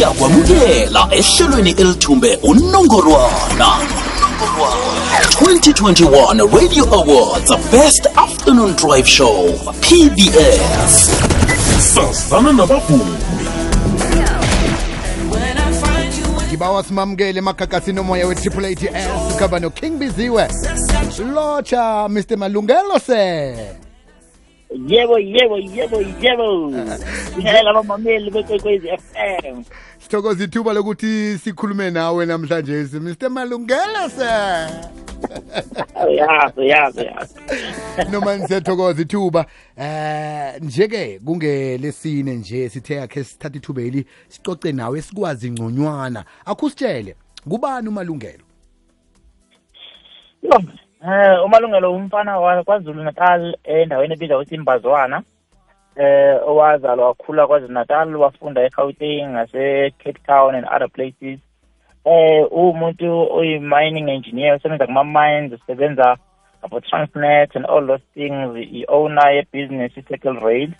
siyakwamukela ehlelweni elithumbe unongorwana. 2021 radio awards best afternoon drive show pbs sazana nabavumi ngibawa simamukele omoya we-triple ats khaba noking biziwe. Lotsha mr malungelo se yebo yebo yebo yebo ngiyela abamameli bekwekwezi FM sithokoza ithuba lokuthi sikhulume nawe namhlanje mr malungelo se yazi yazi yazi. Noma nisiyathokoza ithuba eh nje-ke kungelesine nje sithe akhe sithatha ithuba eli sicoce nawe sikwazi ngconywana. Akusitshele kubani umalungelo? Eh umalungelo umfana wa- kwaZulu Natal endaweni ebizwa ukuthi Imbazwana eh owazalwa wakhula kwaZulu Natal wafunda eGauteng ngase Cape Town and other places. Eh umuntu oyi-mining engineer usebenza kuma-mines usebenza abo Transnet and all those things i-owner ye-business i-Circle Rail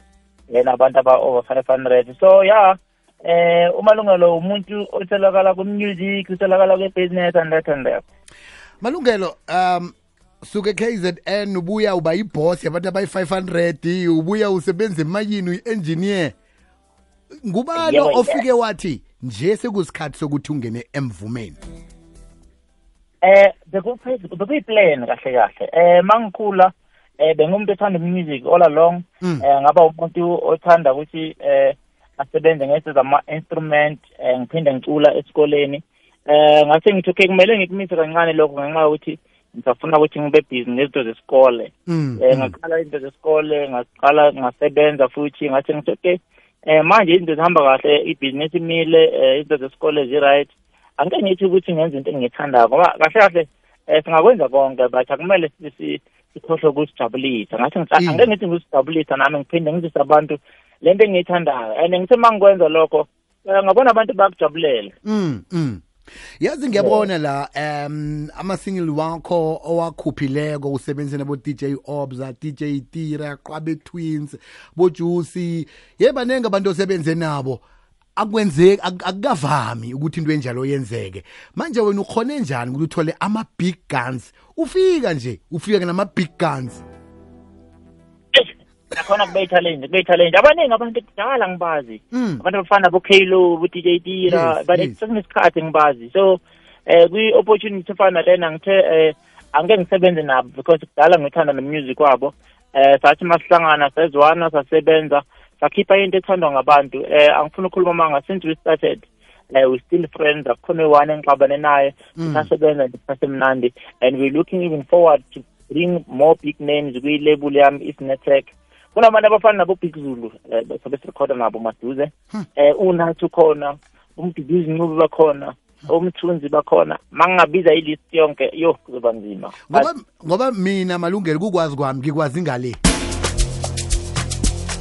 yena abantu aba-over five hundred. So yeah eh umalungelo umuntu otholakala ku-music utholakala kwe-business and that and that. Malungelo um suke KZN ubuya uba yiboss yabantu abayi500 ubuya usebenza emayini uyi-engineer. Ngubani ofike wathi nje sekusikhathi sokuthi ungene emvumeni eh bekuyi-plan kahle kahle. Eh mangikhula eh bengumuntu othanda music all along. Mm. eh ngaba umuntu othanda ukuthi eh asebenze ngezinto zama-instrument eh ngiphinde ngicula esikoleni. Eh ngase ngithi okay kumele ngikumise kancane lokho ngenxa yokuthi ngisafuna ukuthi ngibe busy ngezinto zesikole Mm, eh mm. ngaqala izinto zesikole ngaqala ngasebenza futhi ngathi ngithi okay eh manje izinto zihamba kahle ibhizinisi imile eh, izinto zesikole zi-right angeke ngithi ukuthi ngenza into engiyithandayo ngoba kahle kahle eh singakwenza konke but akumele si- si- sikhohlwe ukusijabulisa ngathi ngithi Mm. angeke ngithi ngikusijabulisa nami ngiphinde ngizise abantu lento engiyithandayo and ngithe uma ngikwenza lokho eh, ngabona abantu bakujabulela Mm, mm. Yazi ngiyabona la um ama-single wakho owakhuphileko usebenzise nabo DJ Obza DJ Tira Qabe Twins bojuicy ye baningi abantu osebenze nabo akwenzeki akukavami ukuthi into enjalo yenzeke. Manje wena ukhone njani ukuthi uthole ama-big guns? Ufika nje ufika nama-big guns nakhona kube challenge kube challenge. Abaningi abantu kudala ngibazi. Mm. abantu abafana bo-Kalo bo-DJ Tira Yes, but yes. sekunesikhathi ngibazi. So eh kwi-opportunity efana lena ngithe eh angeke ngisebenze nabo because kudala ngithanda nomusic wabo. Eh sathi masihlangana sezwana sasebenza sakhipha into ethandwa ngabantu. Eh angifuna ukukhuluma manga since we started uh, we still friends akukhona one engixabane naye. Mm. sasebenza sasemnandi. And we're looking even forward to bring more big names kwi-label yami isnetec kunabantu abafana nabo big zulu eh, sobe sirekhoda nabo maduze. Eh unathi ukhona umduduzi ncube bakhona umthunzi bakhona. Mangingabiza ilist yonke yo kuzoba nzima. Ngoba ngoba mina malungelo kukwazi kwami ngikwazi ngale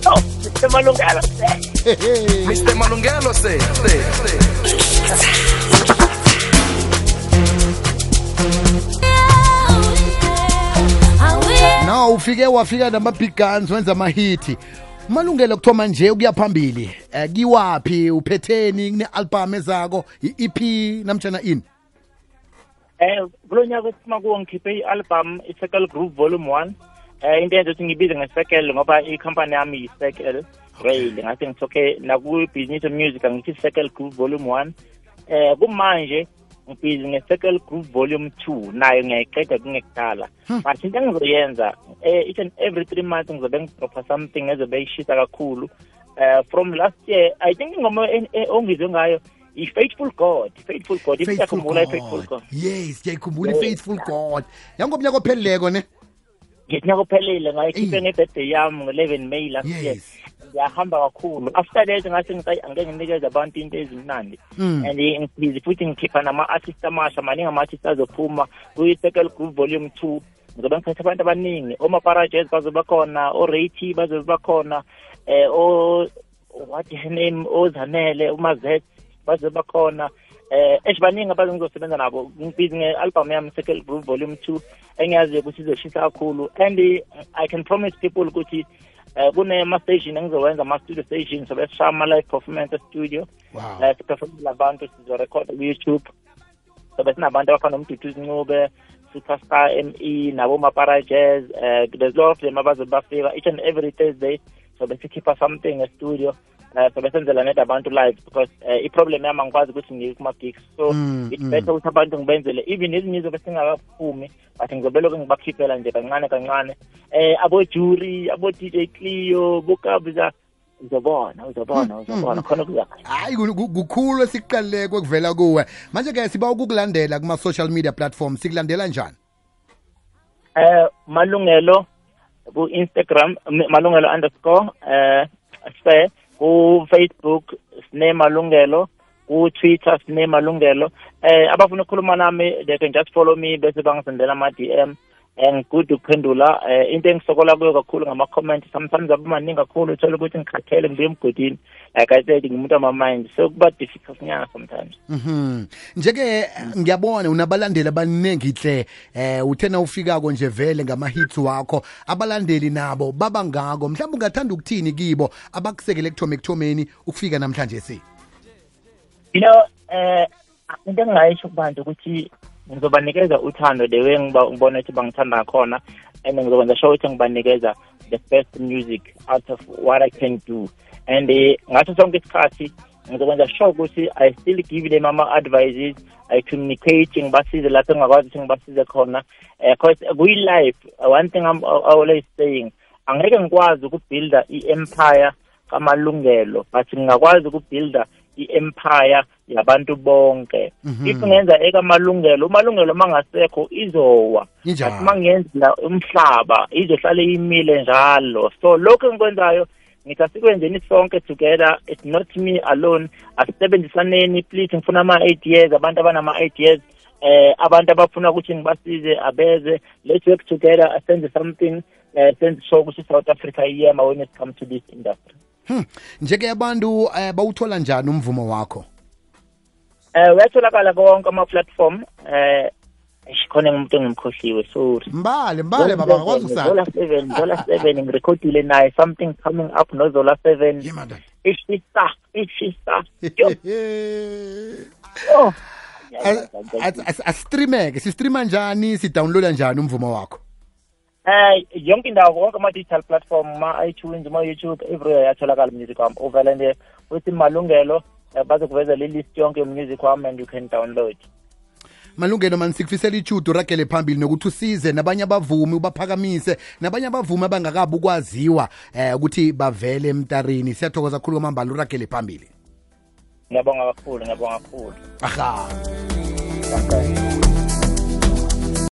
Oh, Mr. Malungelo say, say, say. Ufike wafika nama-big guns wenza amahithi umalungelo kuthoma nje ukuya phambili. Um kiwaphi? Uphetheni kune-albhamu ezako? I-ep namtshana ini? Eh kulo nyaka esiphuma kuwo ngikhiphe i-album i-circle group volume one. Eh into yenza ukuthi ngibize nge-circle ngoba ikhampani yami yi-circle rail. Ngathi ngithokhe naku-business music angithi circle group volume one. Eh kumanje ngibhizi nge-circle group volume two nayo ngiyayiqeda kungekudala. But into engizoyenza eh each and every three months ngizobe ngidropha something ezobe ishisa kakhulu. Eh from last year i think ingoma ongizwe ngayo i-faithful god faithful god. Faithful isiyakhumbula i-faithful God. yes ngiyayikhumbula i-faithful god. Yangomnyaka ophelileko ne? Ngithi kuphelile ngayikhiphe nge-birthday yami ngo-eleven may last year. Yes ngiyahamba kakhulu. After ngithi "Ayi, angeke nginikeze abantu into ezimnandi. Mm. and ngibhizi futhi ngikhipha nama-artist amasha maningi ama-artist azophuma. Kwi-circle group volume two. Ngizobe ngiphethe abantu abaningi. Omaparajes bazoba khona o-rati bazobe bakhona eh o what her name ozanele umazet bazoba khona. Eh esh baningi abantu ngizosebenza nabo. Ngibhizi nge-album yami circle group volume two engiyaziyo ukuthi izoshisa kakhulu. And eh, i can promise people ukuthi um kunema-station engizowenza ama-studio station sobe sishaya ama-live performance e-studio wow. Um siphefomela abantu sizorekhoda ku-youtube sobe sinabantu abafana nomduduzi ncube superstar m e nabomapara jazz um there's lot of them abazobe bafika each and every thursday. Sobe sikhipha something e-studio um sobe senzela net abantu live because um i-problem yami angikwazi ukuthi ngiye kuma-gigs so Mm, it's mm. better ukuthi abantu ngibenzele even ezinye izobe singakaphumi but ngizobe lokhu ngibakhiphela nje kancane kancane. Um abo-jury abo-dj clio bokabuza uzobona uzobona uzobona khona kuza hayi ku- ku- kukhulu esikuqalileko ekuvela kuwe. Manje-ke siba ukukulandela kuma-social media platform sikulandela njani? Eh malungelo ku Instagram m- malungelo underscore eh se ku Facebook sine malungelo ku Twitter sine malungelo. Eh abafuna ukukhuluma nami they can just follow me bese bangisendela ama DM and good ukuphendula eh into engisokola kuyo kakhulu ngama comment sometimes abumaningi kakhulu uthola ukuthi ngikhathele ngibe emgodini. Like i said ngimuntu ama mind so kuba difficult nyana sometimes. Mhm. Njeke ngiyabona unabalandeli abaningi hle eh uthena ufikako nje vele ngama hits wakho abalandeli nabo baba ngako. Mhlawumbe ungathanda ukuthini kibo abakusekele ekuthome ekuthomeni ukufika namhlanje si? You know eh into engingayisho kubantu ukuthi ngizobanikeza uthando the way ngiba- ngibona ukuthi bangithanda ngakhona and ngizokwenza sure ukuthi ngibanikeza the best music out of what i can do. And eh, ngaso sonke isikhathi ngizokwenza sure ukuthi i still give them ama-advices i communicate ngibasize lapho engakwazi ukuthi ngibasize khona. Um cause kuyi-life one thing I'm always saying angeke ngikwazi ukubuilda i-empire kamalungelo but ngingakwazi ukubuilda i-empire yabantu bonke. If ngenza ekamalungelo umalungelo mangasekho izowa. Injalo. but mangenzela umhlaba izohlale imile njalo. So lokhu engikwenzayo ngithi asikwenzeni sonke together. It's not me alone. Asisebenzisaneni please ngifuna ama-ideas abantu abanama-ideas eh abantu abafuna ukuthi ngibasize abeze. Let's work together senze something eh senze sure ukuthi South Africa iyema when it comes to this industry. Hmm. Njeke abantu eh bawuthola njani umvumo wakho eh uyatholakala konke ama platform eh khona ngumuntu engimkhohliwe sorry. Mbale mbale baba ukusala. 7 Zola 7 ngirekhodile naye. Something coming up no Zola 7 yemanda ishisa ishisa oh. Si streama njani sidownloada njani umvumo wakho Eh yonke indawo konke ama digital platform ma iTunes ma YouTube everywhere yatholakala music wami. Uvela nje uthi malungelo eh, bazokuveza le list yonke music wami and you can download. Malungelo mani sikufisela ichudo uragele phambili nokuthi usize nabanye abavumi ubaphakamise nabanye abavumi abangakabi ukwaziwa eh ukuthi bavele emtarini siyathokoza kakhulu kwamambala uragele phambili. Ngiyabonga kakhulu ngiyabonga kakhulu. Aha. Danke.